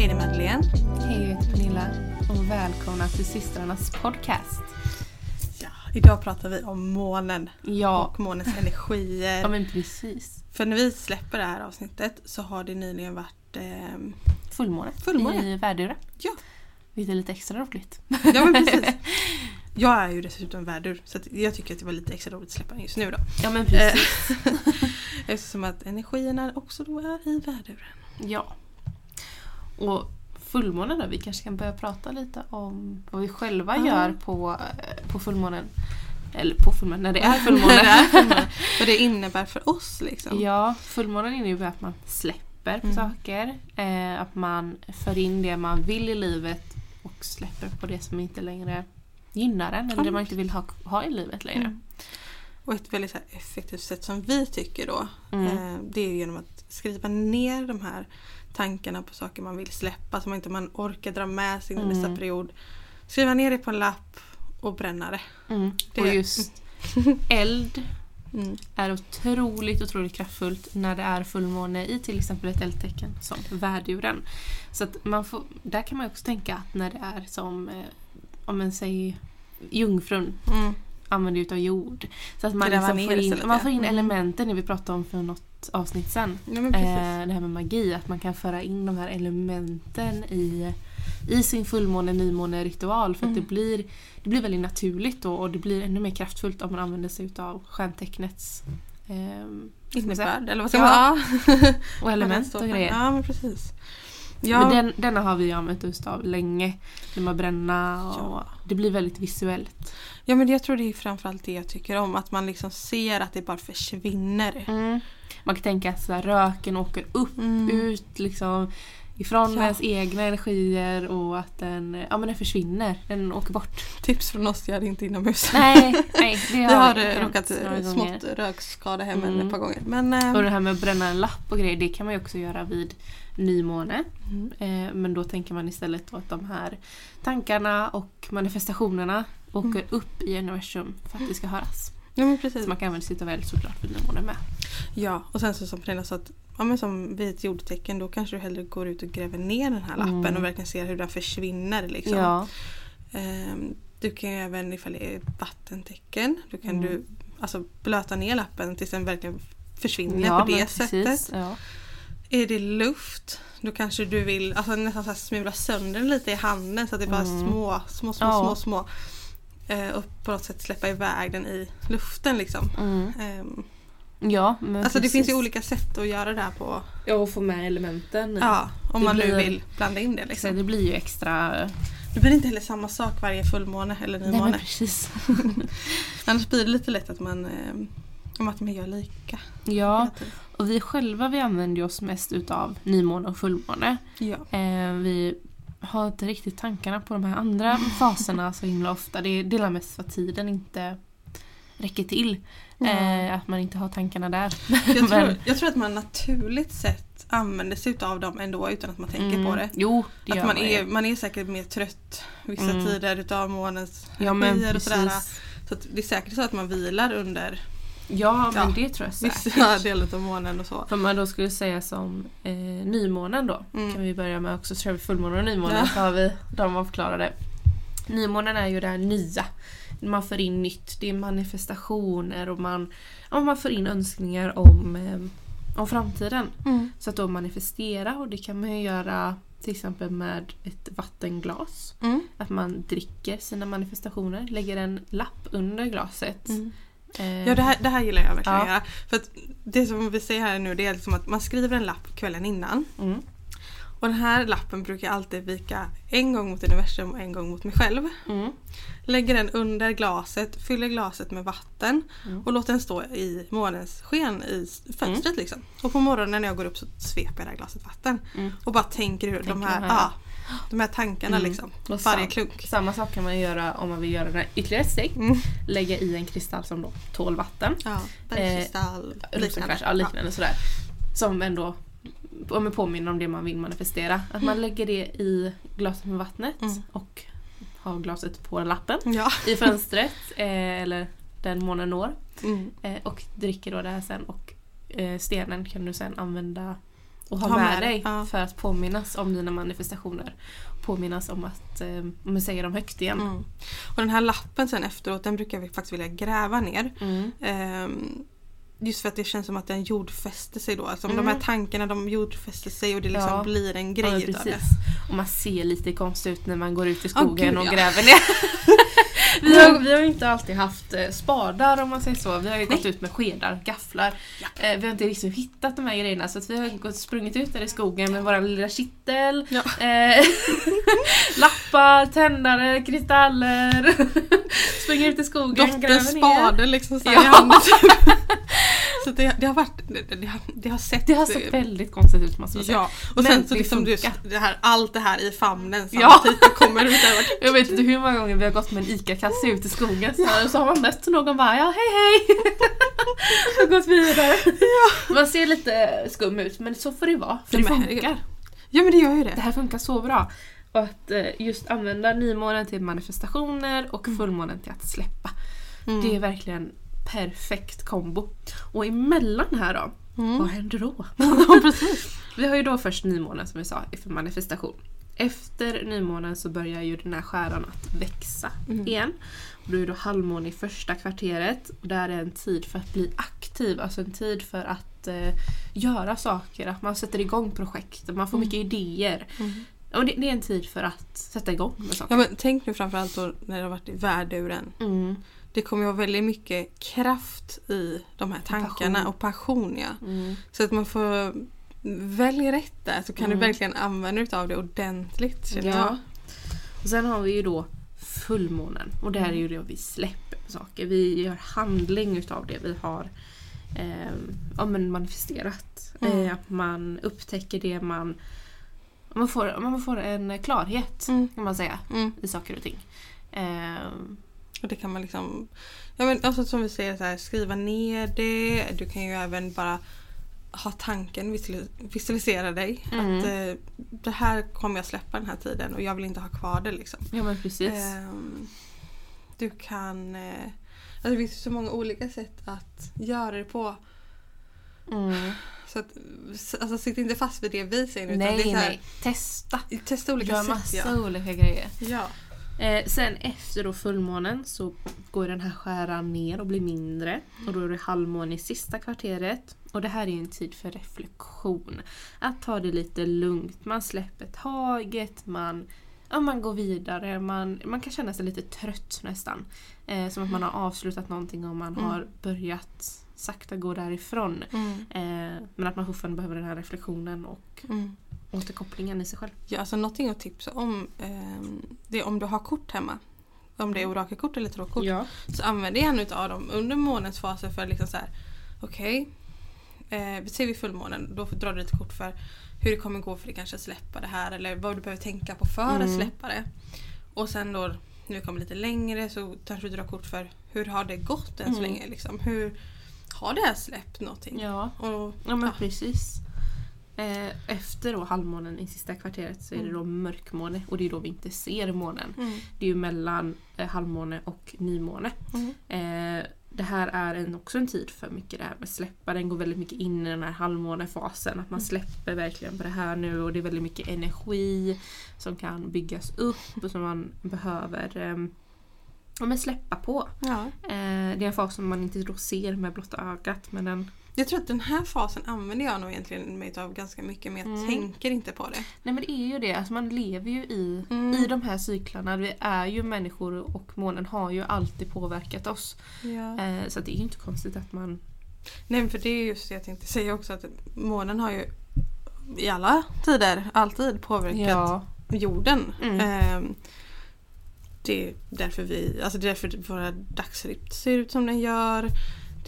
Hej, det är Madeleine. Hej, jag heter Pernilla och välkomna till systrarnas podcast. Ja, idag pratar vi om månen Ja, och månens energier. ja men precis. För när vi släpper det här avsnittet så har det nyligen varit... ehm, Fullmåne, Fullmåne. i Värdura. Ja. Vilket är lite extra roligt. ja, men precis. Jag är ju dessutom värdur så jag tycker att det var lite extra roligt att släppa den just nu då. Ja men precis. Eftersom att energierna också då är i värduren. Ja. Och fullmånen då, vi kanske kan börja prata lite om vad vi själva Ja. gör på, eh, på fullmånen. Eller på fullmånen, när det är fullmåne. Vad det innebär för oss liksom. Ja, fullmånen innebär att man släpper på Mm. saker. Eh, att man för in det man vill i livet och släpper på det som inte längre gynnar en eller det man inte vill ha, ha i livet längre. Mm. Och ett väldigt effektivt sätt som vi tycker då Mm. eh, det är genom att skriva ner de här tankarna på saker man vill släppa som inte man orkar dra med sig in i nästa Mm. period. Skriva ner det på en lapp och bränna det. Mm. Det- Och just eld Mm. är otroligt, otroligt kraftfullt när det är fullmåne i till exempel ett eldtecken som värduren. Så att man får, där kan man också tänka att när det är som, eh, om man säger jungfrun Mm. använder utav jord. Så att man, liksom får, in, man får in Mm. elementen det vi pratade om för något avsnitt sen. Ja. Eh, det här med magi, att man kan föra in de här elementen i, i sin fullmåne nymåne ritual för att Mm. det blir, det blir väldigt naturligt då och det blir ännu mer kraftfullt om man använder sig utav stjärntecknets ehm, Innebörd, eller vad ska Ja. man och element och grejer. Ja men precis. Ja, Men den, denna har vi använt oss av länge. När man bränna och Ja. det blir väldigt visuellt. ja men jag tror det är framförallt det jag tycker om. Att man liksom ser att det bara försvinner. Man kan tänka att så här, röken åker upp Mm. ut liksom ifrån Ja. ens egna energier och att den, ja, men den försvinner. Den åker bort. Tips från oss, gör inte inomhus. Nej, nej det Vi har eh, råkat eh, smått rökskada hemma Mm. ett par gånger. Men eh, Och det här med att bränna en lapp och grejer, det kan man ju också göra vid nymåne. mm. Eh, men då tänker man istället att de här tankarna och manifestationerna åker Mm. upp i universum för att det ska höras. Ja men precis. Så man kan använda sig av eld såklart vid nymåne med. Ja, och sen så som Pernilla sa att ja, men som vid ett jordtecken då kanske du hellre går ut och gräver ner den här lappen Mm. och verkligen ser hur den försvinner. Liksom. Ja. Ehm, du kan ju även ifall det är vattentecken, då kan Mm. du alltså, blöta ner lappen tills den verkligen försvinner ja, på det men sättet. precis. Ja. Är det luft, då kanske du vill alltså, nästan så smula sönder den lite i handen så att det är bara Mm. små, små, små, Ja. små, små. Eh, och på något sätt släppa iväg den i luften liksom. Mm. Ehm, Ja, men alltså det precis. finns ju olika sätt att göra det här på. Ja, och få med elementen. Ja, om Det man nu blir- vill blanda in det Så liksom. det blir ju extra... Det blir inte heller samma sak varje fullmåne eller Nej, men nymåne. precis. Annars blir det lite lätt att man, eh, om att man gör lika. Ja, och vi själva vi använder oss mest utav nymåne och fullmåne. Ja. Eh, vi har inte riktigt tankarna på de här andra faserna så himla ofta. Det delar mest för att tiden inte räcker till. Eh, att man inte har tankarna där. Jag, tror, jag tror att man naturligt sett använder sig av dem ändå utan att man tänker Mm. på det. Jo, det gör Att man, man är, man är säkert mer trött vissa Mm. tider utav månens Ja energier och sådär. Så det är säkert så att man vilar under Ja men Ja. det tror jag säkert. vissa delar av månen och så. För man då skulle säga som eh, nymånen då. Mm. Kan vi börja med också så kör vi fullmånen och nymånen Ja. så har vi de avklarade. Nymånen är ju det här nya. Man för in nytt, det är manifestationer och man, ja, man för in önskningar om, eh, om framtiden. Mm. Så att då manifestera och det kan man ju göra till exempel med ett vattenglas. Mm. Att man dricker sina manifestationer, lägger en lapp under glaset. Mm. Eh, Ja det här, det här gillar jag verkligen Ja. att göra. För att det som vi ser här nu det är liksom att man skriver en lapp kvällen innan. mm, Och den här lappen brukar jag alltid vika en gång mot universum och en gång mot mig själv. mm, Lägger den under glaset, fyller glaset med vatten Mm. och låter den stå i månens sken i fönstret. Liksom. Och på morgonen när jag går upp så sveper jag det här glaset vatten. mm. Och bara tänker hur de Tänker här, de här- ja, de här tankarna Mm. liksom. Och Varje sam- klunk. Samma sak kan man göra om man vill göra ytterligare ett steg. Mm. Lägga i en kristall som då tål vatten. Ja, bergskristall, Rosenkvarts, ja, liknande sådär. Som ändå om påminner om det man vill manifestera. Att man lägger det i glaset med vattnet Mm. och har glaset på lappen Ja. i fönstret eh, eller den månen når. Mm. Eh, och dricker då det här sen och eh, stenen kan du sen använda och ha, Ha med, med dig ja. för att påminnas om dina manifestationer. Påminnas om att eh, säger dem högt igen. Mm. Och den här lappen sen efteråt den brukar vi faktiskt vilja gräva ner. Mm. Ehm, just för att det känns som att den jordfäster sig då. Alltså Mm. de här tankarna de jordfäster sig och det liksom Ja. blir en Ja, grej men utav det. Och man ser lite konstigt ut när man går ut i skogen gud, och ja. gräver ner. vi, har, vi har inte alltid haft eh, spadar om man säger så. Vi har ju gått ut med skedar, gafflar. Eh, vi har inte riktigt hittat de här grejerna så att vi har gått, sprungit ut där i skogen med våra lilla kittel. Ja. Eh, lappar, tändare, kristaller. Springer ut i skogen, ner. spade liksom så Ja. i handen. Så det, det har varit, det, det, har, det har sett... Det har sett väldigt konstigt ut måste man säga. Ja, och Men sen så det liksom funkar. det här, allt det här i famnen Ja. samtidigt och kommer ut där. Jag vet inte hur många gånger vi har gått med en ICA-kasse ut i skogen så, här, och så har man mött någon bara ja hej hej och gått vidare. Man ser lite skum ut men så får det vara för Ja, det men funkar. Ja men det gör ju Det det. här funkar så bra. Och att eh, just använda nymånen till manifestationer och fullmånen till att släppa. Mm. Det är verkligen perfekt kombo. Och emellan här då, Mm. vad händer då? Vi har ju då först nymånen som vi sa för manifestation. Efter nymånen så börjar ju den här skäran att växa Mm. igen. Och då är det halvmåne i första kvarteret. Och där är en tid för att bli aktiv, alltså en tid för att eh, göra saker, att man sätter igång projekt, man får Mm. mycket idéer. Mm. Och det, det är en tid för att sätta igång med saker. Ja men tänk nu framförallt då när det har varit i värduren. Mm. Det kommer ju vara väldigt mycket kraft i de här tankarna Passion. och passion ja. Mm. Så att man får välja rätt där så kan Mm. du verkligen använda dig av det ordentligt känner jag. Ja. Och sen har vi ju då fullmånen och där är ju det vi släpper saker. Vi gör handling utav det vi har eh, ja, men manifesterat. Mm. Eh, att man upptäcker det man man får, man får en klarhet Mm. kan man säga Mm. i saker och ting. Eh, Och det kan man liksom, ja men alltså som vi säger så här, skriva ner det. Du kan ju även bara ha tanken, visualis- visualisera dig. Mm. Att eh, det här kommer jag släppa den här tiden och jag vill inte ha kvar det liksom. ja men precis. Ehm, du kan, eh, alltså det finns så många olika sätt att göra det på. Mm. Så att, alltså sitt inte fast vid det vi säger nu, utan Nej det är så här, nej, testa. Testa olika Gör sätt massa ja. olika grejer. ja. Eh, sen efter då fullmånen så går den här skäran ner och blir mindre. Och då är det halvmåne i sista kvarteret. Och det här är en tid för reflektion. Att ta det lite lugnt. Man släpper taget, man, ja, man går vidare. Man, man kan känna sig lite trött nästan. Eh, som att man har avslutat någonting och man Mm. har börjat sakta gå därifrån. Mm. Eh, men att man fortfarande behöver den här reflektionen och Mm. Återkopplingen i sig själv. Ja, alltså någonting att tipsa om ehm, det är om du har kort hemma. Om det är orakelkort eller tarotkort. Ja. Så använd en utav dem under månens faser för liksom så här. Okej, eh, vi ser vid fullmånen, då drar du lite kort för hur det kommer gå för dig kanske att släppa det här eller vad du behöver tänka på för att Mm. släppa det. Och sen då när vi kommer lite längre så kanske du drar kort för hur har det gått än så Mm. länge. Liksom. Hur Har det här släppt någonting? ja. Och, Ja men Ja. precis. Eh, efter då halvmånen i sista kvarteret så är det Mm. då mörkmåne och det är då vi inte ser månen. mm, Det är ju mellan eh, halvmåne och nymåne. mm, Eh, det här är en, också en tid för mycket det här med släppa. Den går väldigt mycket in i den här halvmånefasen. Att man Mm. släpper verkligen på det här nu och det är väldigt mycket energi som kan byggas upp och som man behöver eh, ja, men släppa på. ja. Det är en fas som man inte då ser med blotta ögat men den Jag tror att den här fasen använder jag nog egentligen mig av ganska mycket men jag Mm. tänker inte på det. Nej men det är ju det, alltså man lever ju i, Mm. i de här cyklarna. Vi är ju människor och månen har ju alltid påverkat oss. Ja. Eh, så det är ju inte konstigt att man... Nej för det är just det jag tänkte säga också att månen har ju i alla tider alltid påverkat jorden. Mm. Ehm, det är därför vi, alltså det är därför våra dagsrytm ser ut som den gör.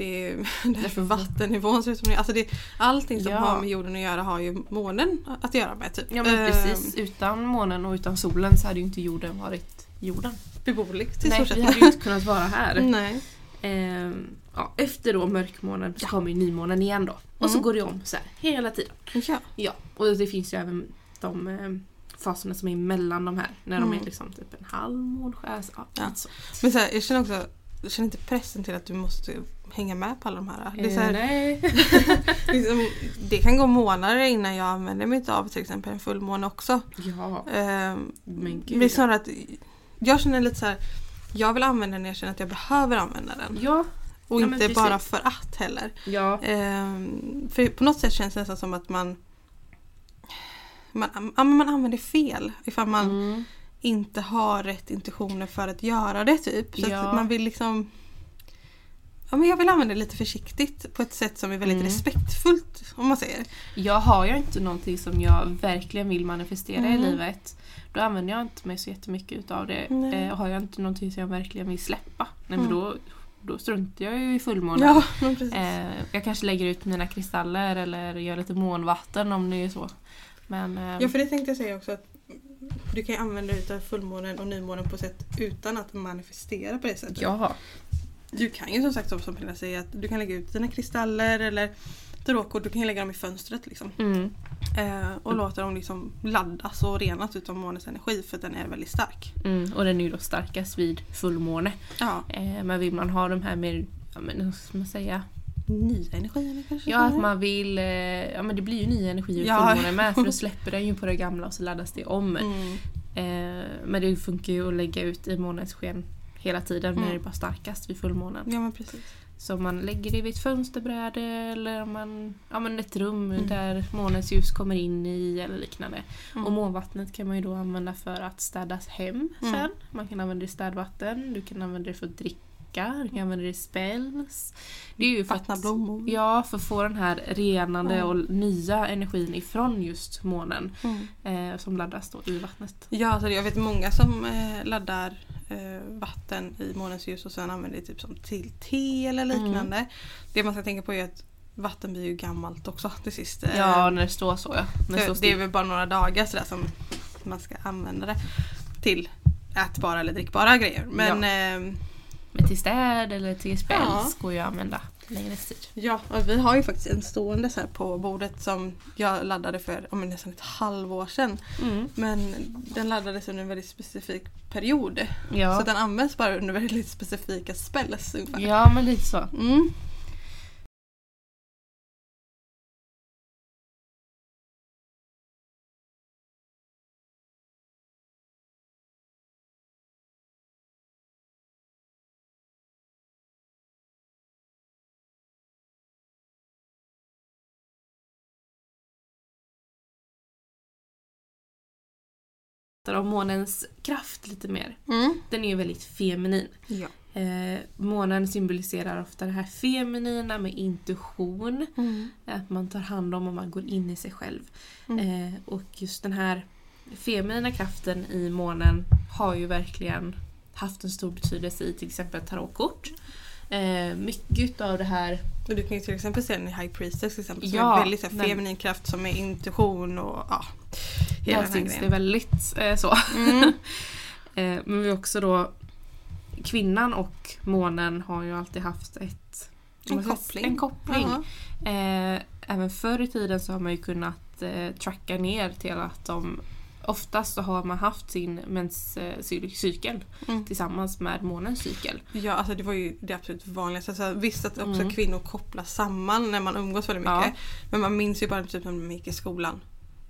Det är därför vattennivån ser ut som den. Alltså det, allting som Ja. har med jorden att göra har ju månen att göra med. Typ. Ja men Ehm, precis, utan månen och utan solen så hade ju inte jorden varit jorden. beboeligt till Nej, vi hade ju inte kunnat vara här. Nej. Ehm, ja, efter då mörkmånen så kommer ju nymånen igen då. Och så Mm. går det om så här hela tiden. Ja. Ja, och det finns ju även de eh, faserna som är mellan de här. När de Mm. är liksom typ en halv månskär. Ja, Ja. så. Men så här, jag känner också känner inte pressen till att du måste hänga med på alla de här. Det, så här, Eh, nej. liksom, det kan gå månader innan jag använder mig av till exempel en fullmåne också. Ja, Ehm, men det är gud. snarare att jag känner lite så här. Jag vill använda den när jag känner att jag behöver använda den. Ja, Och Ja, inte bara för att heller. ja. Ehm, för på något sätt känns det nästan som att man man, man använder fel ifall man Mm. inte har rätt intentioner för att göra det typ. Så Ja. att man vill liksom Ja men jag vill använda det lite försiktigt på ett sätt som är väldigt Mm. respektfullt om man säger. Jag har ju inte någonting som jag verkligen vill manifestera Mm. i livet. Då använder jag inte mig så jättemycket utav det. Eh, har jag inte någonting som jag verkligen vill släppa, nej, men Mm. då, då struntar jag ju i fullmånen. Ja. Eh, jag kanske lägger ut mina kristaller eller gör lite månvatten om det är så. Men eh, Ja för det tänkte jag säga också att du kan ju använda dig av fullmånen och nymånen på ett sätt utan att manifestera på det sättet. ja. Du kan ju som sagt som Pernilla säger att du kan lägga ut dina kristaller eller tarotkort, du kan ju lägga dem i fönstret liksom. Mm. Eh, och låta dem liksom laddas och renas utav månens energi för den är väldigt stark. Mm. Och den är ju då starkast vid fullmåne. Ja. Eh, men vill man ha de här mer, ja men hur ska man säga? Nya energier kanske? Ja att man vill, eh, ja men det blir ju nya energier Ja. fullmånen med för då släpper den ju på det gamla och så laddas det om. Mm. Eh, men det funkar ju att lägga ut i månens sken hela tiden när Mm. det är bara starkast vid fullmånen. Ja men precis. Så man lägger det vid ett fönsterbräde eller man, ja, men ett rum Mm. där månens ljus kommer in i eller liknande. Mm. Och månvattnet kan man ju då använda för att städas hem Mm. sen. Man kan använda det i städvatten, du kan använda det för att dricka, du kan använda det i spells. Det är ju för Vattna att, blommor. ja, för att få den här renande Mm. och nya energin ifrån just månen Mm. eh, som laddas då i vattnet. Ja, alltså jag vet många som eh, laddar eh, vatten i månens ljus och sen använder det typ som till te eller liknande. Det man ska tänka på är att vatten blir ju gammalt också till sist. Eh, Ja, när det står så ja. När det står det är väl bara några dagar sådär som man ska använda det till ätbara eller drickbara grejer. Men eh, Men till städ eller till spells Ja. går ju att använda längre tid. ja, och vi har ju faktiskt en stående så här på bordet som jag laddade för om nästan ett halvår sedan. Mm. Men den laddades under en väldigt specifik period. Så Ja. att den används bara under väldigt specifika spells ungefär. ja, men lite så. Mm. Om månens kraft lite mer. Mm. Den är ju väldigt feminin. Ja. Eh, månen symboliserar ofta det här feminina med intuition. Mm. Att man tar hand om och man går in i sig själv. Mm. Eh, och just den här feminina kraften i månen har ju verkligen haft en stor betydelse i till exempel tarotkort. Eh, mycket av det här Och du kan ju till exempel se den i High Priestess till exempel. Som Ja, är väldigt så här, feminin kraft som är intuition och ja. Hela där syns det väldigt eh, så. Mm. Eh, men vi också då Kvinnan och månen har ju alltid haft ett En koppling. En koppling. Ja. Eh, även förr i tiden så har man ju kunnat eh, tracka ner till att de Oftast så har man haft sin menscykel Mm. tillsammans med månens cykel. Ja, alltså det var ju det absolut vanligaste. Alltså, visst att också Mm. kvinnor kopplas samman när man umgås väldigt Ja. mycket. Men man minns ju bara typ när man gick i skolan.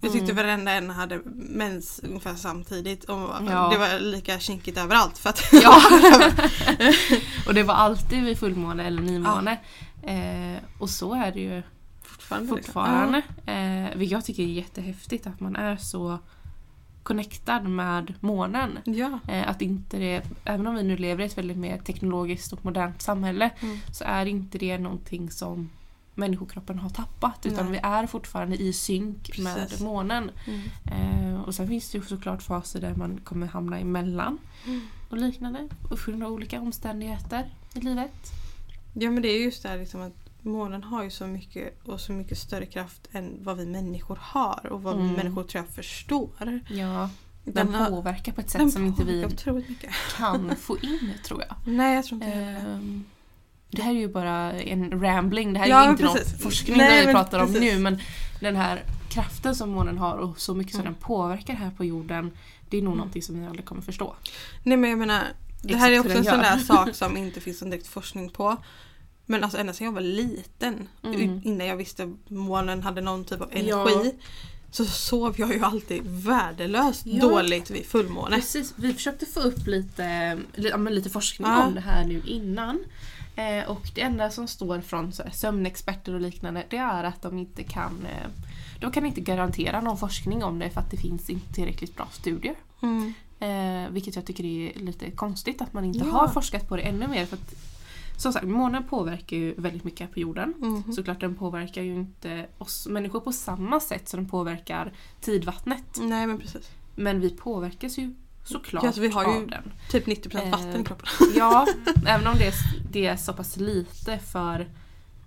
Jag tyckte Mm. varenda en hade mens ungefär samtidigt. Och Ja. Det var lika kinkigt överallt. För att Ja. och det var alltid vid fullmåne eller nymåne. Eh, och så är det ju fortfarande. liksom. fortfarande. Eh, vilket jag tycker är jättehäftigt att man är så connectad med månen. Ja. Eh, att inte det, även om vi nu lever i ett väldigt mer teknologiskt och modernt samhälle Mm. så är inte det någonting som människokroppen har tappat utan Nej. vi är fortfarande i synk Precis. med månen. Mm. Eh, och sen finns det ju såklart faser där man kommer hamna emellan Mm. och liknande och av olika omständigheter i livet. Ja men det är just det här liksom att månen har ju så mycket och så mycket större kraft än vad vi människor har och vad vi Mm. människor tror jag förstår. Ja, den, har- påverkar på ett sätt den som inte vi kan få in tror jag. Nej jag tror inte det. Det här är ju bara en rambling, det här Ja, är inte någon precis. forskning Nej, där vi men pratar om precis. nu men den här kraften som månen har och så mycket som Mm. den påverkar här på jorden det är nog Mm. någonting som vi aldrig kommer förstå. Nej men jag menar Det här är också en sån där sak som inte finns någon direkt forskning på. Men alltså ända sedan jag var liten, Mm. innan jag visste månen hade någon typ av Ja. energi. Så sov jag ju alltid värdelöst Ja. dåligt vid fullmåne. Precis, vi försökte få upp lite, ja, lite forskning Ja. om det här nu innan. Eh, och det enda som står från så här, sömnexperter och liknande det är att de inte kan eh, de kan inte garantera någon forskning om det för att det finns inte tillräckligt bra studier. Mm. Eh, vilket jag tycker är lite konstigt att man inte Ja. har forskat på det ännu mer. För att, som sagt, månen påverkar ju väldigt mycket på jorden. Mhm. Såklart den påverkar ju inte oss människor på samma sätt som den påverkar tidvattnet. Nej men precis. Men vi påverkas ju såklart Ja, alltså vi har ju- den. Typ 90% vatten i Eh, kroppen. Ja, även om det är, det är så pass lite för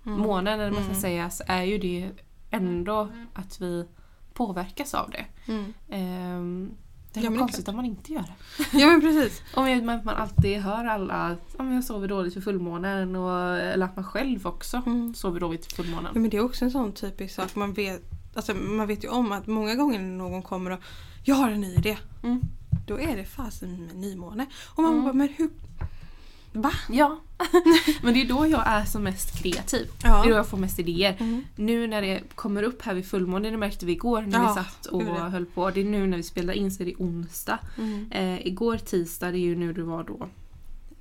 Mm. månen eller man ska Mm. säga så är ju det ändå att vi påverkas av det. Mm. Ehm, det är Ja, konstigt om man inte gör det. Ja men precis. Om man, man alltid hör alla att ja, jag sover dåligt för fullmånen och, eller att man själv också Mm. sover dåligt för Ja, fullmånen. men det är också en sån typisk sak. Man vet, alltså, man vet ju om att många gånger när någon kommer och Jag har en ny idé. Mm. Då är det fasen nymåne. Och man Mm. bara, men hur? Va? Ja, men det är då jag är som mest kreativ. Ja. Det är då jag får mest idéer. Mm. Nu när det kommer upp här vid fullmåne, det märkte vi igår när Ja, vi satt och höll på. Det är nu när vi spelar in så är det onsdag. Mm. Eh, igår tisdag, det är ju nu det var då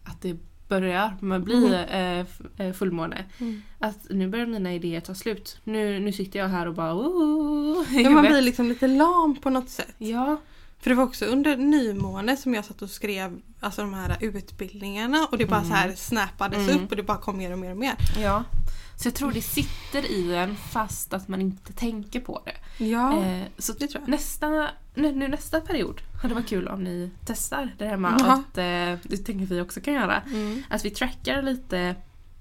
att det börjar med bli eh, f- eh, fullmåne. Mm. Att nu börjar mina idéer ta slut. Nu, nu sitter jag här och bara oh, Ja, man blir liksom lite lam på något sätt. Ja, För det var också under nymåne som jag satt och skrev alltså de här utbildningarna och det bara Mm. så här snappades Mm. upp och det bara kom mer och mer och mer. ja. Så jag tror det sitter i en fast att man inte tänker på det. Ja, Eh, så det tror jag. nästa, nu, nu nästa period hade varit kul om ni testar det här med att, eh, det tänker vi också kan göra, Mm. att vi trackar lite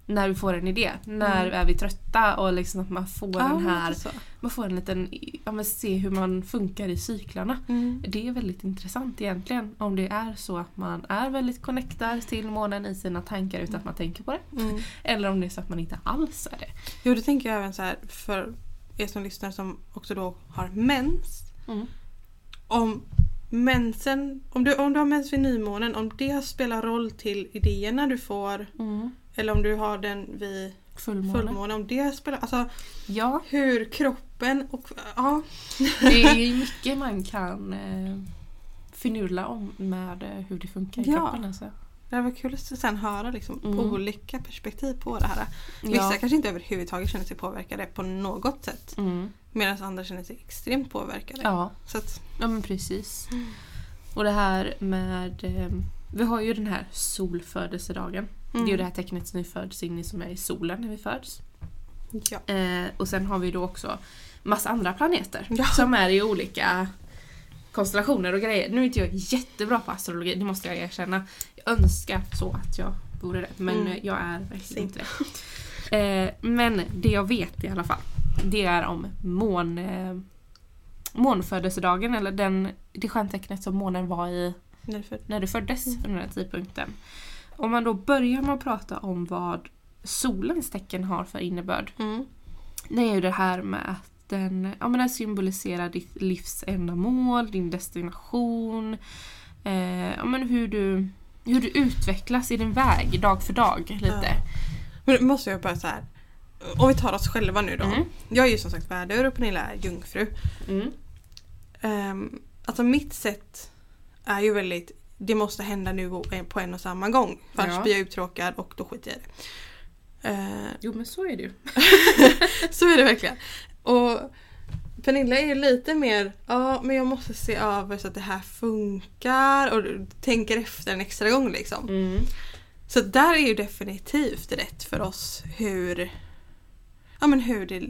när vi får en idé. När Mm. är vi trötta och liksom att man får Ja, den här, man får en liten, ja men se hur man funkar i cyklarna. Mm. Det är väldigt intressant egentligen om det är så att man är väldigt connectad till månen i sina tankar utan att man tänker på det. Mm. Eller om det är så att man inte alls är det. Jo, det tänker jag även så här för er som lyssnar som också då har mens. Mm. Om mensen, om du, om du har mens vid nymånen, om det spelar roll till idéerna du får eller om du har den vid Fullmåne. fullmåne, om det spelar, alltså Ja, hur kroppen och ja. det är ju mycket man kan eh, finurla om med eh, hur det funkar i Ja. kroppen. Alltså. Det var kul att sen höra liksom Mm. olika perspektiv på det här. Vissa Ja. kanske inte överhuvudtaget känner sig påverkade på något sätt. Mm. Medan andra känner sig extremt påverkade. Ja, Så att, ja men precis. Och det här med... Eh, vi har ju den här solfödelsedagen. Det är ju Mm. det här tecknet som vi föds in i som är i solen när vi föds. ja. Eh, och sen har vi då också massa andra planeter Ja. som är i olika konstellationer och grejer. Nu är inte jag jättebra på astrologi, det måste jag erkänna. Jag önskar så att jag vore det, men Mm. jag är verkligen inte det. Eh, men det jag vet i alla fall, det är om mån, eh, månfödelsedagen, eller den, det stjärntecknet som månen var i När du född. när du föddes Mm. under den tidpunkten. Om man då börjar med att prata om vad solens tecken har för innebörd. Mm. Det är ju det här med att den, ja, men den symboliserar ditt livsändamål, din destination. Eh, ja, men hur, du, hur du utvecklas i din väg dag för dag. lite. Men då måste jag bara så här. Om vi tar oss själva nu då. Mm. Jag är ju som sagt värdur och Pernilla är jungfru. Mm. Um, alltså mitt sätt är ju väldigt det måste hända nu på en och samma gång. För annars Ja. blir jag uttråkad och då skiter jag i det. Eh, Jo men så är det ju. så är det verkligen. Och Pernilla är ju lite mer, ja men jag måste se över så att det här funkar och tänker efter en extra gång liksom. Mm. Så där är ju definitivt rätt för oss hur Ja men hur det...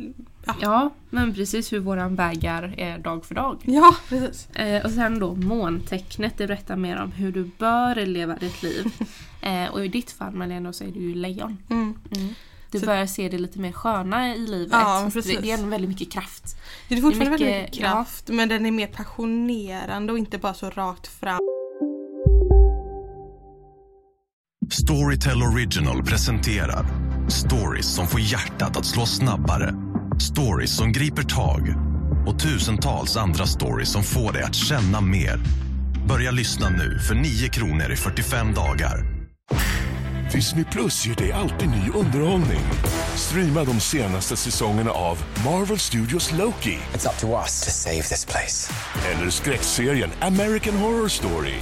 Ja, Ja, men precis hur våran vägar är dag för dag. ja precis. Eh, och sen då måntecknet, det berättar mer om hur du bör leva ditt liv. eh, och i ditt fall Malena så är du ju lejon. Mm. Du Så- börjar se det lite mer sköna i livet. Ja, precis. det, det är ändå väldigt mycket kraft. Det är fortfarande mycket- väldigt mycket kraft men den är mer passionerande och inte bara så rakt fram. Storytel Original presenterar stories som får hjärtat att slå snabbare. Stories som griper tag och tusentals andra stories som får dig att känna mer. Börja lyssna nu för 9 kronor i 45 dagar. Disney Plus ger dig alltid ny underhållning. Streama de senaste säsongerna av Marvel Studios Loki It's up to us to save this place. eller skräckserien American Horror Story.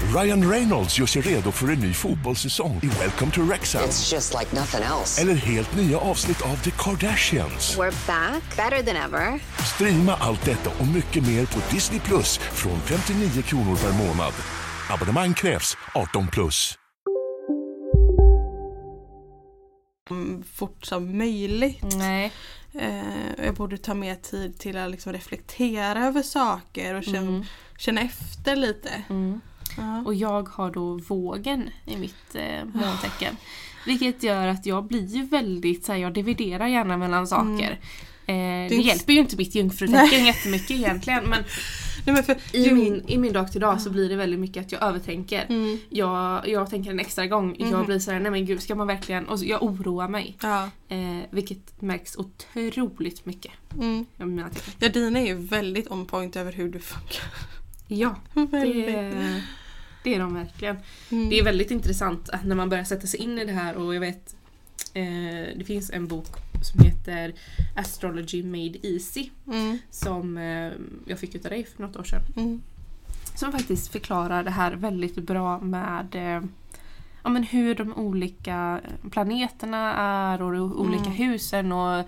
Ryan Reynolds gör sig redo för en ny fotbollssäsong i Welcome to Wrexham. It's just like nothing else. Eller helt nya avsnitt av The Kardashians. We're back, better than ever. Streama allt detta och mycket mer på Disney Plus från 59 kronor per månad. Abonnemang krävs 18 plus. Mm, fort som möjligt. Nej. Eh, jag borde ta mer tid till att liksom reflektera över saker och känna, känna efter lite. Ja. Och jag har då vågen i mitt eh, måntecken. Vilket gör att jag blir ju väldigt så här, jag dividerar gärna mellan saker. Eh, det hjälper ju inte mitt jungfrutecken jättemycket egentligen men Nej, men för, i ju- min, i min dag till dag så blir det väldigt mycket att jag övertänker. Mm. Jag, jag tänker en extra gång. Jag blir såhär, nej men gud ska man verkligen... Och så- jag oroar mig. Ja. Eh, vilket märks otroligt mycket. Mm. mina ja, dina är ju väldigt on point över hur du funkar. Ja, det, det är de verkligen. Mm. Det är väldigt intressant när man börjar sätta sig in i det här och jag vet eh, Det finns en bok som heter Astrology Made Easy Mm. som eh, jag fick utav dig för något år sedan. Mm. Som faktiskt förklarar det här väldigt bra med eh, ja, men hur de olika planeterna är och de olika Mm. husen och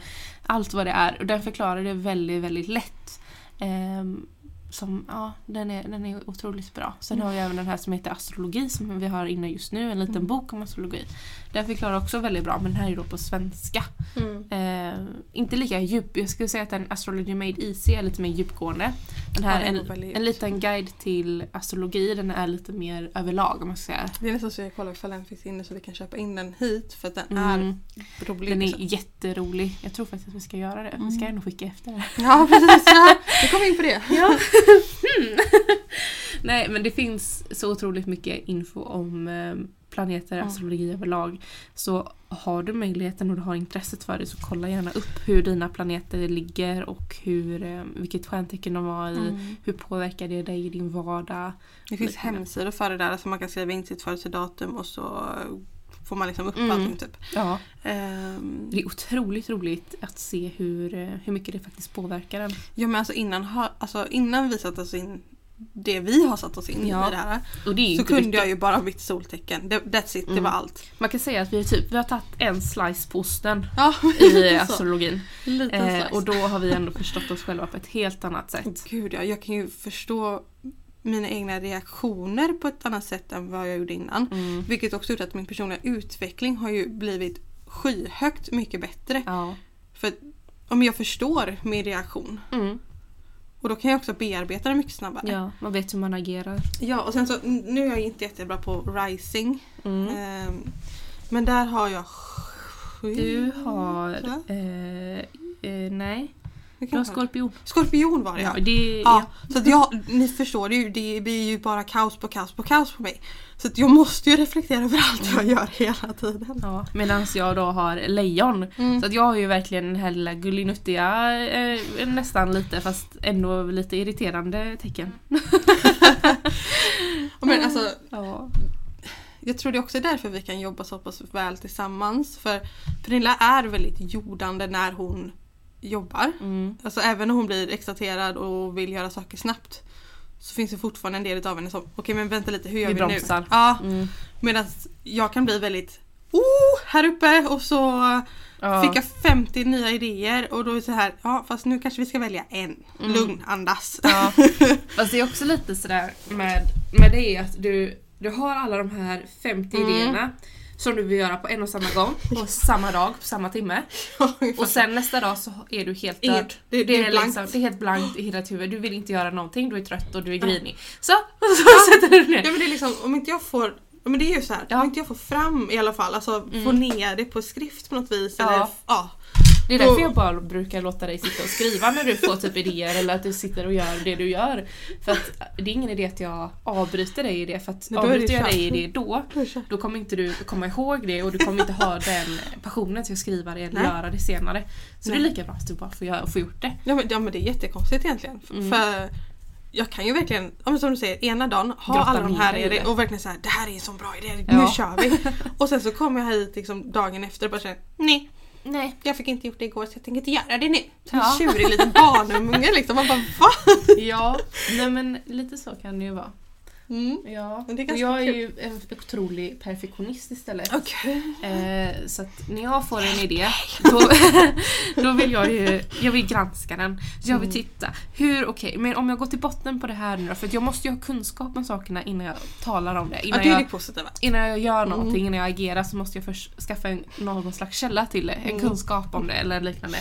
allt vad det är. Och den förklarar det väldigt, väldigt lätt. Ehm, som, ja, den, är, den är otroligt bra. Sen har vi även den här som heter astrologi som vi har inne just nu, en liten Mm. bok om astrologi. Den förklarar också väldigt bra men den här är då på svenska. Mm. Eh, inte lika djup, jag skulle säga att den Astrology Made Easy är lite mer djupgående. Den här Ja, den en, en liten guide till astrologi, den är lite mer överlag om man ska säga. Det är nästan så jag kollar ifall den finns inne så vi kan köpa in den hit för att den Mm. är rolig. Den är liksom. jätterolig. Jag tror faktiskt att vi ska göra det. Vi ska ändå skicka efter det. Ja precis, ja. vi kommer in på det. Ja. Nej men det finns så otroligt mycket info om eh, planeter, astrologi överlag. Så har du möjligheten och du har intresset för det så kolla gärna upp hur dina planeter ligger och hur, eh, vilket stjärntecken de var i. Mm. Hur påverkar det dig i din vardag? Det finns hemsidor för det där så man kan skriva in sitt födelsedatum och så får man liksom upp Mm. allting typ. Ja, Ehm, det är otroligt roligt att se hur, eh, hur mycket det faktiskt påverkar en. ja men alltså innan, alltså innan vi satte oss in det vi har satt oss in Ja. i det här det så kunde mycket. jag ju bara mitt soltecken. Det, that's it, det Mm. var allt. Man kan säga att vi, typ, vi har tagit en slice på osten Ja, i astrologin. Eh, och då har vi ändå förstått oss själva på ett helt annat sätt. Gud ja, jag kan ju förstå mina egna reaktioner på ett annat sätt än vad jag gjorde innan. Mm. Vilket också gjort att min personliga utveckling har ju blivit skyhögt mycket bättre. Ja. För om jag förstår min reaktion Mm. och då kan jag också bearbeta det mycket snabbare. ja, man vet hur man agerar. Ja, och sen så nu är jag inte jättebra på rising. Mm. Ehm, men där har jag sju. Du har... Eh, eh, nej, Det? skorpion. Skorpion var det Ja, ja. det, Ja, så att jag, ni förstår ju, det blir ju bara kaos på kaos på kaos på mig. Så att jag måste ju reflektera över allt jag gör hela tiden. Ja, Medan jag då har lejon. Mm. Så att jag har ju verkligen den här lilla gullinuttiga, eh, nästan lite fast ändå lite irriterande tecken. Men alltså, Ja. jag tror det också är därför vi kan jobba så pass väl tillsammans. För Pernilla är väldigt jordande när hon jobbar. Mm. Alltså även när hon blir exalterad och vill göra saker snabbt. Så finns det fortfarande en del av henne som, okej men vänta lite, hur gör Vi vi, nu? Ja, Mm. medan jag kan bli väldigt Oh, här uppe och så Ja. fick jag 50 nya idéer och då är det så här, ja fast nu kanske vi ska välja en. Lugn, andas. Mm. Ja. Fast det är också lite sådär med, med det att du, du har alla de här 50 Mm. idéerna som du vill göra på en och samma gång, på samma dag, på samma timme. Och sen nästa dag så är du helt död. Inget. Det- det är. Liksom, det är helt blankt i hela ditt huvud. Du vill inte göra någonting, du är trött och du är grinig. Så, och så sätter du ner. Ja men det är liksom, om inte jag får men det är ju så här, Ja. Mm. om inte jag får fram i alla fall, alltså få ner det på skrift på något vis. Ja. Eller, ja. Det är därför jag bara brukar låta dig sitta och skriva när du får typ idéer eller att du sitter och gör det du gör. För att det är ingen idé att jag avbryter dig i det för att Nej, avbryter jag dig i det då Då kommer inte du komma ihåg det och du kommer inte ha den passionen till att skriva det eller Nej. göra det senare. Så Nej. det är lika bra att du bara får, göra, får gjort det. Ja, men, ja men det är jättekonstigt egentligen. Mm. För jag kan ju verkligen, som du säger, ena dagen ha Grotta alla de här ner i i det det. och verkligen så här, det här är en sån bra idé, Ja. nu kör vi. och sen så kommer jag hit liksom dagen efter och bara känner, nej, Nej. jag fick inte gjort det igår så jag tänker inte göra det nu. Som Ja. en tjurig liten barnunge liksom. Man bara va? Ja, nej men lite så kan det ju vara. Mm. Ja, Men det är och jag är kul. ju en otrolig perfektionist istället. Okej. Eh, så att när jag får en idé då, då vill jag ju jag vill granska den. Jag vill titta. Hur, okej, men om jag går till botten på det här nu då, för att jag måste ju ha kunskap om sakerna innan jag talar om det. Ja, Innan, det är det jag, positiva. innan jag gör någonting, innan jag agerar så måste jag först skaffa en, någon slags källa till det. En kunskap om det eller liknande.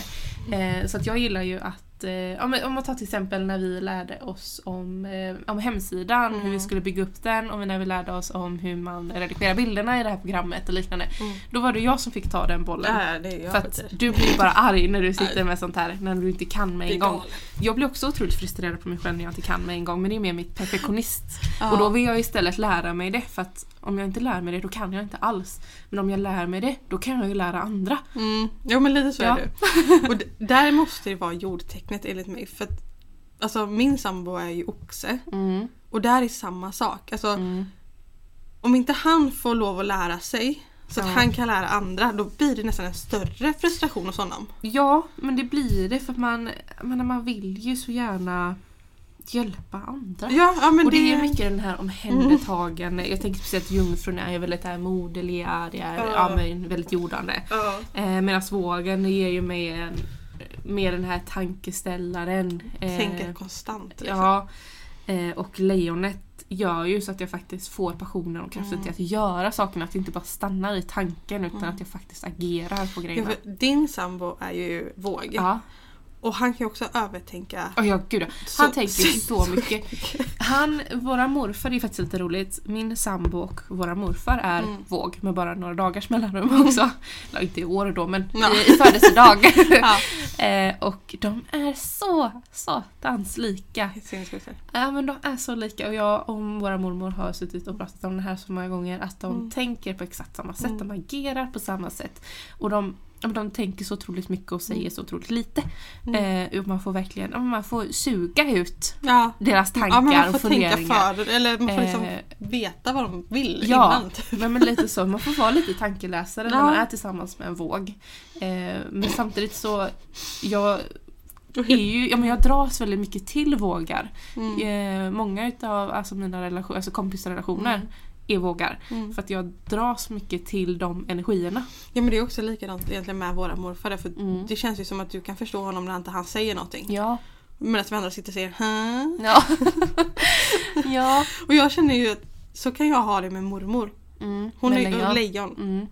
Eh, så att jag gillar ju att eh, om man tar till exempel när vi lärde oss om, eh, om hemsidan, hur vi skulle bygga upp den och när vi lärde oss om hur man redigerar bilderna i det här programmet och liknande. Då var det jag som fick ta den bollen. Ja, För att du blir bara arg när du sitter med sånt här när du inte kan med en gång. galet. Jag blir också otroligt frustrerad på mig själv när jag inte kan med en gång men det är mer mitt perfektionist. Ja. Och då vill jag istället lära mig det för att om jag inte lär mig det då kan jag inte alls. Men om jag lär mig det då kan jag ju lära andra. Mm. Jo men lite så Ja. är det. Och där måste det vara jordtecknet enligt mig. För att, alltså min sambo är ju oxe. Mm. Och där är samma sak. Alltså, Om inte han får lov att lära sig så att Ja. han kan lära andra då blir det nästan en större frustration hos honom. Ja, men det blir det för att man, menar, man vill ju så gärna hjälpa andra. Ja, ja men och det, det, är mycket den här omhändertagande. Jag tänker speciellt jungfrun är väldigt här moderliga, det är Ja. ja. men väldigt jordande. Ja. Eh, Medan vågen ger ju mig en, mer den här tankeställaren. Eh, Tänker konstant. Liksom. Ja. Eh, och lejonet gör ju så att jag faktiskt får passionen och kraften Mm. till att göra sakerna. Att det inte bara stannar i tanken utan att jag faktiskt agerar på Ja, grejerna. för din sambo är ju våg. Ja, Och han kan ju också övertänka. oh, ja gud ja. Han Så- tänker så mycket. Han, våra morfar, det är faktiskt lite roligt. Min sambo och våra morfar är Mm. våg med bara några dagars mellanrum också. Eller inte i år då men Ja. i, födelsedag. Ja. eh, och de är så satans lika. Ja men de är så lika och jag och våra mormor har suttit och pratat om det här så många gånger att de Mm. tänker på exakt samma sätt, de agerar på samma sätt. Och de, ja, de tänker så otroligt mycket och säger så otroligt lite. Mm. Eh, och man får verkligen man får suga ut Ja. deras tankar Ja, men man och får tänka funderingar. för eller man får liksom Eh, veta vad de vill Ja, innan. Typ. men, men lite så. Man får vara lite tankeläsare när Ja. man är tillsammans med en våg. Eh, men samtidigt så, jag är ju, ja, men jag dras väldigt mycket till vågar. Mm. Eh, många utav alltså mina relation, alltså kompisrelationer är vågar. Mm. För att jag dras mycket till de energierna. Ja men det är också likadant egentligen med våra morfar. För Mm. Det känns ju som att du kan förstå honom när inte han säger någonting. Ja. Medan vi andra sitter och säger Hä? Ja. ja. Och jag känner ju att så kan jag ha det med mormor. Mm. Hon är lejon. lejon. Mm.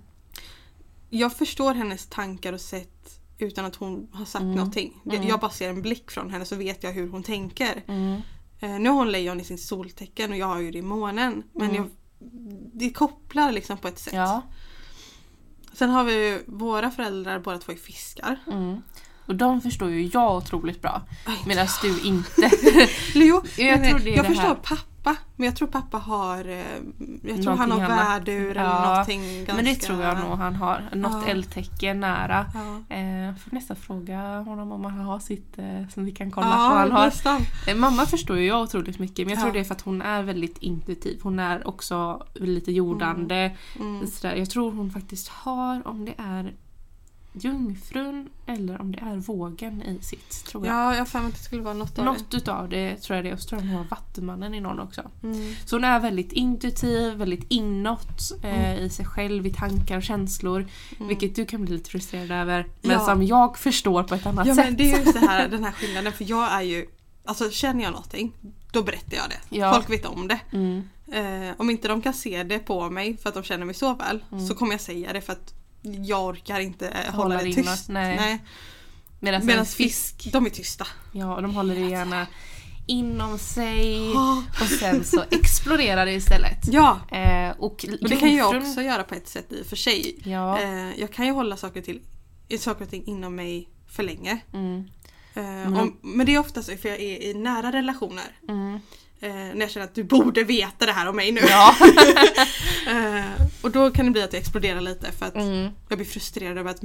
Jag förstår hennes tankar och sätt utan att hon har sagt Mm. någonting. Mm. Jag bara ser en blick från henne så vet jag hur hon tänker. Mm. Eh, nu har hon lejon i sin soltecken och jag har ju det i månen. Men Mm. jag, det kopplar liksom på ett sätt. Ja. Sen har vi ju våra föräldrar båda två är fiskar. Mm. Och de förstår ju jag otroligt bra. Medan du inte. Leo, Jag tror det jag förstår här. pappa. Men jag tror pappa har eh, Jag tror han har värdur eller Ja, någonting ganska... Men det tror jag nog han har. Något Ja. eldtecken nära. Ja, Eh, får nästan fråga honom om han har sitt eh, som vi kan kolla ja vad han har. nästan. Eh, Mamma förstår ju jag otroligt mycket men jag tror det är för att hon är väldigt intuitiv. Hon är också lite jordande. Mm. Sådär. Jag tror hon faktiskt har, om det är jungfrun eller om det är vågen i sitt. Tror jag. Ja, jag har att det skulle vara något av Något utav det tror jag det är. Och så tror jag hon har Vattumannen i någon också. det. Mm. Så hon är väldigt intuitiv, väldigt inåt eh, i sig själv, i tankar och känslor. Vilket du kan bli lite frustrerad över. Men Mm. Ja. som jag förstår på ett annat Ja sätt. men det är just det här, den här skillnaden för jag är ju Alltså känner jag någonting då berättar jag det. Ja. Folk vet om det. Mm. Eh, om inte de kan se det på mig för att de känner mig så väl så kommer jag säga det för att jag orkar inte eh, hålla Hålla det tyst. inåt, nej. Medan Medan fisk, fisk, de är tysta. ja de håller det gärna inom sig Ja. och sen så exploderar det istället. Ja, Eh, och, och det kan jag jungfrun- också göra på ett sätt i och för sig. Ja. Eh, jag kan ju hålla saker, till, saker och ting inom mig för länge. Mm. Eh, om, men det är oftast för jag är i nära relationer. Mm. Eh, när jag känner att du borde veta det här om mig nu. Ja. Eh, Och då kan det bli att jag exploderar lite för att Mm. jag blir frustrerad över att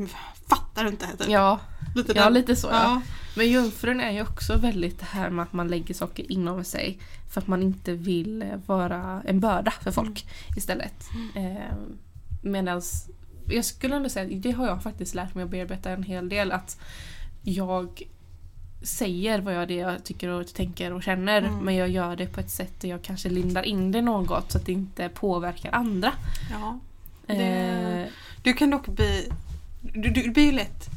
fattar du inte? Typ. Ja, lite, ja, lite så. Ja. Ja. Men jungfrun är ju också väldigt det här med att man lägger saker inom sig för att man inte vill eh, vara en börda för folk istället. Eh, Medan jag skulle ändå säga det har jag faktiskt lärt mig att bearbeta en hel del. Att jag säger vad jag, det jag tycker och tänker och känner men jag gör det på ett sätt där jag kanske lindar in det något så att det inte påverkar andra. Ja. Eh, Det- Du kan dock bli... Du, du blir ju lätt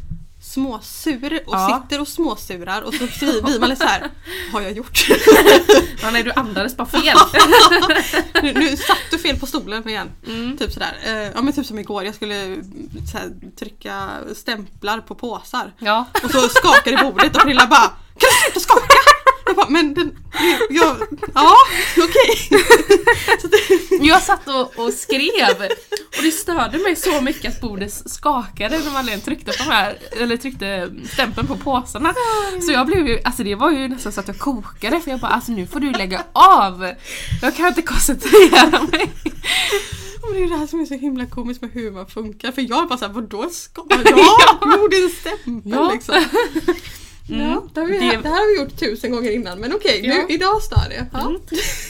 småsur och Ja. sitter och småsurar och så blir man lite så här. Har jag gjort? ja, nej, du andades bara fel. nu, nu satt du fel på stolen igen. Mm. Typ sådär. Eh, ja men typ som igår. Jag skulle mm, här, trycka stämplar på påsar. Ja. Och så skakade bordet och Pernilla bara Kan du sluta skaka? Jag bara, men den... Jag, ja, okej. Jag satt och, och skrev och det störde mig så mycket att bordet skakade när Madeleine tryckte på de här, eller tryckte stämpeln på påsarna. Så jag blev ju, alltså det var ju nästan så att jag kokade för jag bara alltså nu får du lägga av. Jag kan inte koncentrera mig. Men det är det här som är så himla komiskt med hur man funkar. För jag bara såhär, vadå ska Ja, du gjorde en stämpel Ja. liksom. Ja, det, har vi, Det- det... här har vi gjort tusen gånger innan men okej, Ja. nu, idag stör det. Ja.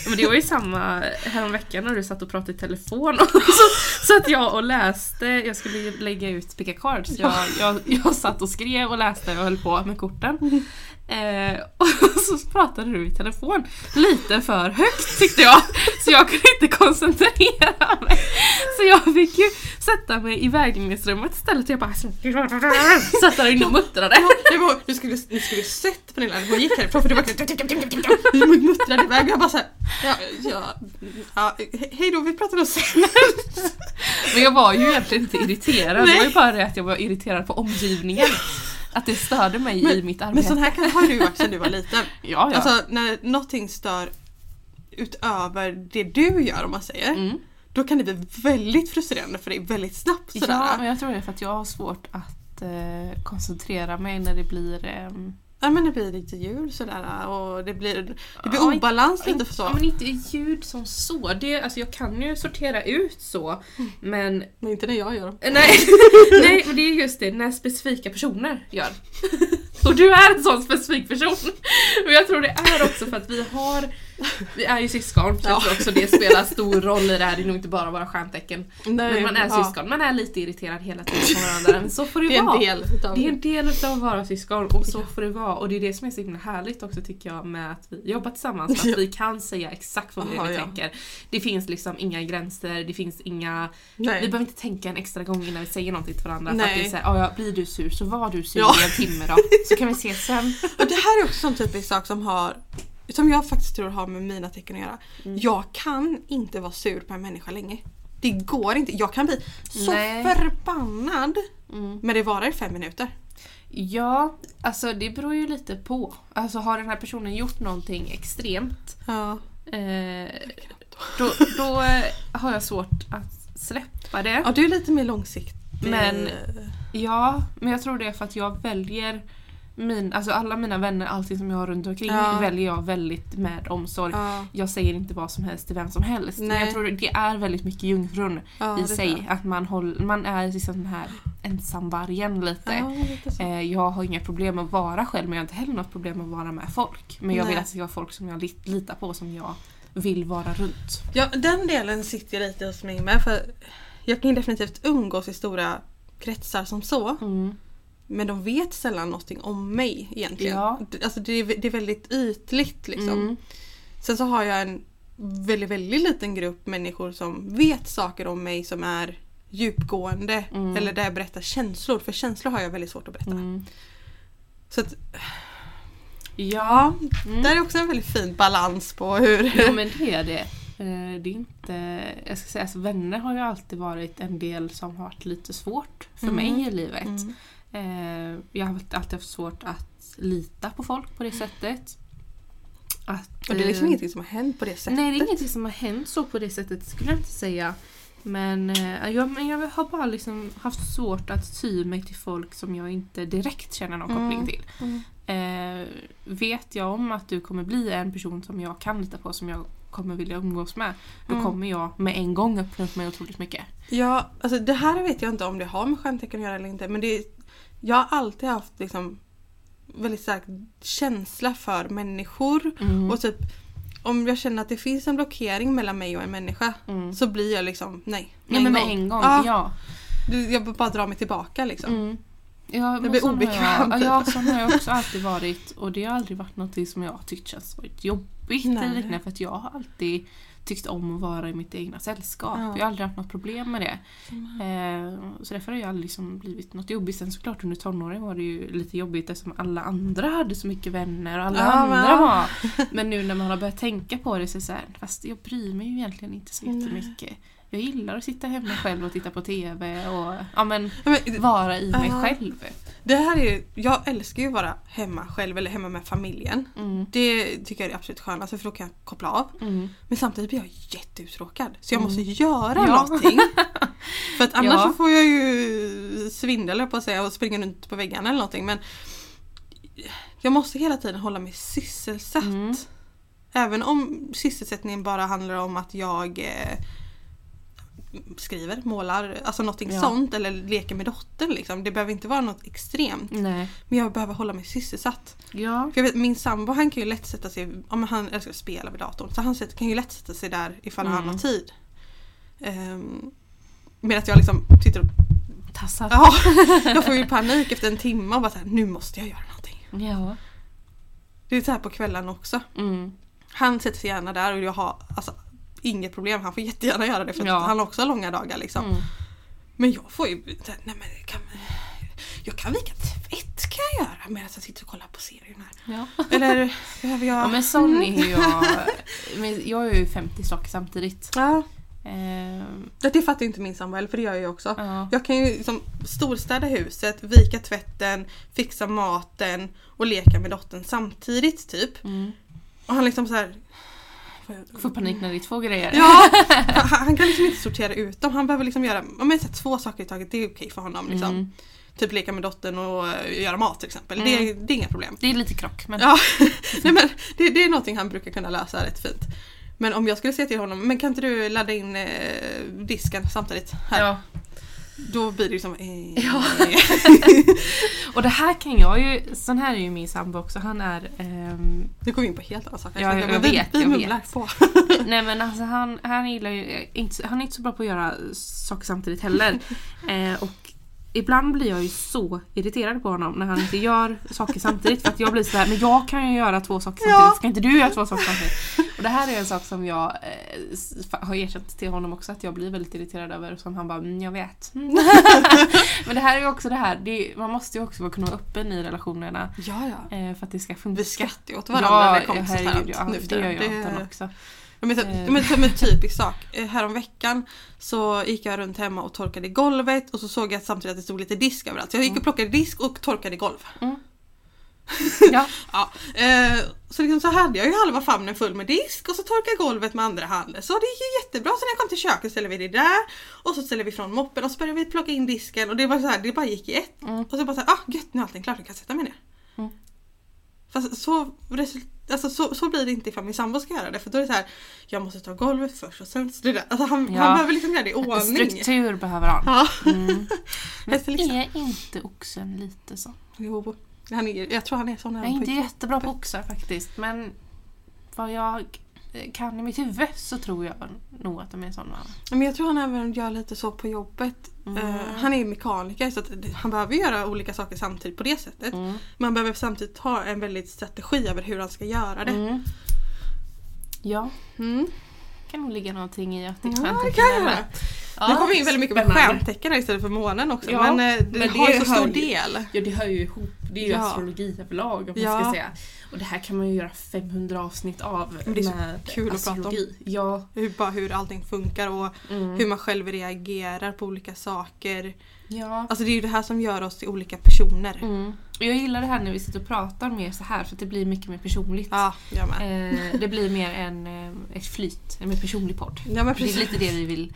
Men det var ju samma häromveckan när du satt och pratade i telefon och så, så att jag och läste, jag skulle lägga ut Pick a Card så jag, jag, jag satt och skrev och läste och höll på med korten. Eh, och så pratade du i telefon lite för högt tyckte jag. Så jag kunde inte koncentrera mig. Så jag fick ju sätta mig i vägningsrummet istället. Jag bara satt där inne och muttrade. Du skulle, du skulle sett Pernilla när hon gick härifrån för det var Du muttrade iväg jag bara såhär, ja, ja, ja, he- hej då vi pratar då sen. Men jag var ju egentligen inte irriterad. Det var ju Nej. bara det att jag var irriterad på omgivningen. Att det störde mig i mitt arbete. Men sån här kan, har du varit sedan du var liten. Ja, ja. Alltså när någonting stör utöver det du gör om man säger. Mm. Då kan det bli väldigt frustrerande för dig väldigt snabbt sådär. ja, men jag tror det är för att jag har svårt att eh, koncentrera mig när det blir... ehm, Ja men det blir lite ljud sådär och det blir, det blir Ja, obalans inte- lite för så. Ja, men inte ljud som så. Det, alltså jag kan ju sortera ut så. Men Men inte när jag gör dem. Eh, Nej, nej, men det är just det när specifika personer gör. Och du är en sån specifik person. Och jag tror det är också för att vi har Vi är ju syskon, så jag Ja. tror också det spelar stor roll i det här. Det är nog inte bara våra stjärntecken. Nej, Men man är ja. syskon, man är lite irriterad hela tiden på varandra. Men så får det, Det är vara. en del utav Det är en del av att vara syskon och så får det vara. Och det är det som är så himla härligt också tycker jag med att vi jobbar tillsammans. För att vi kan säga exakt vad Aha, vi ja. tänker. Det finns liksom inga gränser, det finns inga... Nej. Vi behöver inte tänka en extra gång innan vi säger någonting till varandra. För Nej. att det är såhär, "Ja, ja, blir du sur så var du sur Ja. i en timme då. Så kan vi ses sen. Och det här är också en typisk sak som har som jag faktiskt tror har med mina tecken att göra. Mm. Jag kan inte vara sur på en människa länge. Det går inte. Jag kan bli så Nej. förbannad. Mm. Men det varar i fem minuter. Ja, alltså det beror ju lite på. Alltså har den här personen gjort någonting extremt Ja. eh, då, då eh, har jag svårt att släppa det. ja, du är lite mer långsiktig. Men- Ja, men jag tror det är för att jag väljer min, alltså alla mina vänner, allting som jag har runt omkring Ja. väljer jag väldigt med omsorg. Ja. Jag säger inte vad som helst till vem som helst. Men Nej. jag tror det är väldigt mycket jungfrun Ja, i sig. Att man, håll, man är liksom den här ensamvargen lite. Lite. Eh, Jag har inga problem att vara själv men jag har inte heller något problem att vara med folk. Men jag vill Nej. att det ska vara folk som jag lit- litar på som jag vill vara runt. Ja, den delen sitter lite hos mig med. För jag kan definitivt umgås i stora kretsar som så. Mm. Men de vet sällan någonting om mig egentligen. Ja. Alltså det är, det är väldigt ytligt liksom. Mm. Sen så har jag en väldigt, väldigt liten grupp människor som vet saker om mig som är djupgående. Mm. Eller där jag berättar känslor. För känslor har jag väldigt svårt att berätta. Mm. Så att, Ja, mm. där är också en väldigt fin balans på hur... Jo men det är det. Eh, Det är inte, jag ska säga alltså, vänner har ju alltid varit en del som har varit lite svårt för Mm. mig i livet. Mm. Eh, Jag har alltid haft svårt att lita på folk på det sättet. Att, Och det är liksom eh, ingenting som har hänt på det sättet. Nej, det är ingenting som har hänt så på det sättet skulle jag inte säga. Men eh, jag, men jag har bara liksom haft svårt att ty mig till folk som jag inte direkt känner någon Mm. koppling till. Eh, vet jag om att du kommer bli en person som jag kan lita på, som jag kommer vilja umgås med. Då Mm. kommer jag med en gång öppna upp mig otroligt mycket. Ja, alltså det här vet jag inte om det har med stjärntecken att göra eller inte men det är, jag har alltid haft liksom väldigt stark känsla för människor Mm. och typ om jag känner att det finns en blockering mellan mig och en människa Mm. så blir jag liksom nej. Ja men med en gång, Ja, ja. Jag bara drar mig tillbaka liksom. Mm. Ja, men blir har obekväm, Jag, typ. ja, sån har jag också alltid varit och det har aldrig varit något som jag tyckt känns varit jobbigt eller för att jag har alltid tyckt om att vara i mitt egna sällskap. Ja. Jag har aldrig haft något problem med det. Eh, så därför har jag aldrig liksom blivit något jobbigt. Sen såklart under tonåren var det ju lite jobbigt eftersom alla andra hade så mycket vänner och alla Ja, andra var... Men nu när man har börjat tänka på det så är det så här, fast jag bryr mig ju egentligen inte så Nej. Jag gillar att sitta hemma själv och titta på TV och ja, men, Ja, men, vara i mig själv. det här är, jag älskar ju att vara hemma själv eller hemma med familjen. Mm. Det tycker jag är absolut skönaste för då kan jag koppla av. Mm. Men samtidigt blir jag jätteuttråkad. Så jag Mm. måste göra Ja. någonting. För att annars Ja. får jag ju svindel på att säga och springa runt på väggarna eller någonting. Men jag måste hela tiden hålla mig sysselsatt. Mm. Även om sysselsättningen bara handlar om att jag eh, skriver, målar, alltså någonting Ja. sånt eller leker med dottern liksom. Det behöver inte vara något extremt. Nej. Men jag behöver hålla mig sysselsatt. Ja. För jag vet, min sambo han kan ju lätt sätta sig, om han älskar att spela vid datorn, så han kan ju lätt sätta sig där ifall han Mm. har tid. Um, Medan jag liksom sitter och, Tassar. ja, jag får ju panik efter en timme och bara såhär, nu måste jag göra någonting. Ja. Det är så här på kvällen också. Mm. Han sätter sig gärna där och jag har alltså, inget problem, han får jättegärna göra det för Ja. han har också långa dagar liksom. Mm. Men jag får ju, nej men kan, jag kan vika tvätt kan jag göra medan jag sitter och kollar på serien här. Ja. Eller behöver jag... ja men sån är ju jag. Men jag är ju 50 saker samtidigt. Ja, Ehm, det det fattar ju inte min sambo för det gör jag ju också. ja. Jag kan ju liksom storstäda huset, vika tvätten, fixa maten och leka med dottern samtidigt typ. Mm. Och han liksom så här. Får panik när det är två grejer. Ja! han, han kan liksom inte sortera ut dem. Han behöver liksom göra men, så två saker i taget. Det är okej för honom. Liksom. Mm. Typ leka med dottern och eh, göra mat till exempel. Det, är- det är inga problem. Det är lite krock men Ja, nej, men det, det är någonting han brukar kunna lösa rätt fint. Men om jag skulle säga till honom, men kan inte du ladda in eh, disken samtidigt? Här. Ja. Då blir det liksom... Eh, Ja. Och det här kan jag ju, sån här är ju min sambo också, han är ehm, Nu går vi in på helt andra saker. Ja, Så jag men vet, vi, vi jag mumlar vet. på. Nej men alltså han, han gillar ju eh, inte, han är inte så bra på att göra saker samtidigt heller. Eh, och ibland blir jag ju så irriterad på honom när han inte gör saker samtidigt för att jag blir sådär, men jag kan ju göra två saker samtidigt, ska inte du göra två saker samtidigt? Och det här är en sak som jag eh, har erkänt till honom också att jag blir väldigt irriterad över som han bara, mm, jag vet. men det här är ju också det här, det, är- man måste ju också kunna vara öppen i relationerna Ja, ja. eh, för att det ska funka. Vi skrattar ju åt varandra när det kommer till sånt här. ja, nu det gör jag Det- utan också. Ja, Men, Eh. men som en typisk sak. Eh, Häromveckan så gick jag runt hemma och torkade golvet och så såg jag samtidigt att det stod lite disk överallt. Så jag gick och plockade disk och torkade golv. Ja. Ja, eh, så liksom så hade jag ju halva famnen full med disk och så torkade jag golvet med andra handen. Så det gick ju jättebra. Så när jag kom till köket ställde vi det där och så ställde vi från moppen och så började vi plocka in disken och det var så här, det bara gick i ett. Mm. Och så bara så här, ah gött nu är allting klart, jag kan sätta mig ner. Mm. Fast så, alltså, så, så blir det inte ifall min sambo ska göra det för då är det så här, jag måste ta golvet först och sen det där. Alltså han, Ja. han behöver liksom göra det i ordning. Struktur behöver han. Ja. Mm. Men liksom. är inte oxen lite så? Jo, han är, jag tror han är sån Jag även är inte jättebra på oxar faktiskt men vad jag eh, kan i mitt huvud så tror jag nog att de är sådana. Men jag tror han även gör lite så på jobbet. Mm. Eh, han är mekaniker så han behöver göra olika saker samtidigt på det sättet. Mm. Men han behöver samtidigt ha en väldigt strategi över hur han ska göra det. Mm. Ja, Mm. kan nog ligga någonting i att det Ja, kan det med. nu kommer vi in väldigt mycket på stjärntecken istället för månen också. Ja, men eh, det men har det ju så stor ju- del. Ja det hör ju ihop, det är ju Ja. astrologi överlag om man Ja. ska säga. Och det här kan man ju göra 500 avsnitt av Men det är så kul att prata om. astrologi. Ja. Hur, bara hur allting funkar och Mm. hur man själv reagerar på olika saker. ja. Alltså det är ju det här som gör oss till olika personer. Mm. Jag gillar det här när vi sitter och pratar mer så här för att det blir mycket mer personligt. Ja, jag med. Eh, det blir mer en, eh, ett flyt, en mer personlig podd. Ja men Det är lite det vi vill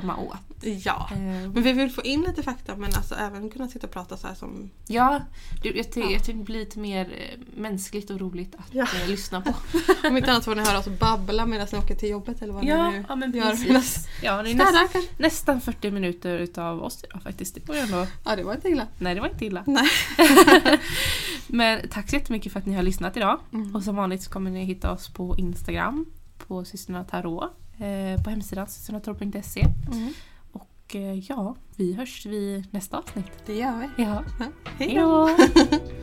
komma åt. Ja. Eh, Men vi vill få in lite fakta men alltså även kunna sitta och prata så här som... ja, det, jag, ty- Ja. jag tycker det blir lite mer eh, mänskligt och roligt att Ja. eh, lyssna på. Om inte annat får ni höra oss babbla medan ni åker till jobbet eller vad Ja, ni nu ja men gör. precis. Ja, det är näst, städar kanske. nästan 40 minuter utav oss idag faktiskt. Det var ändå, Ja det var inte illa. nej det var inte illa. Nej. Men tack så jättemycket för att ni har lyssnat idag. Mm. Och som vanligt så kommer ni hitta oss på Instagram, på Systrarna Tarot, på hemsidan systrarnatarot.se. Mm. Och eh, ja, vi hörs vid nästa avsnitt. Det gör vi. Ja, hej då!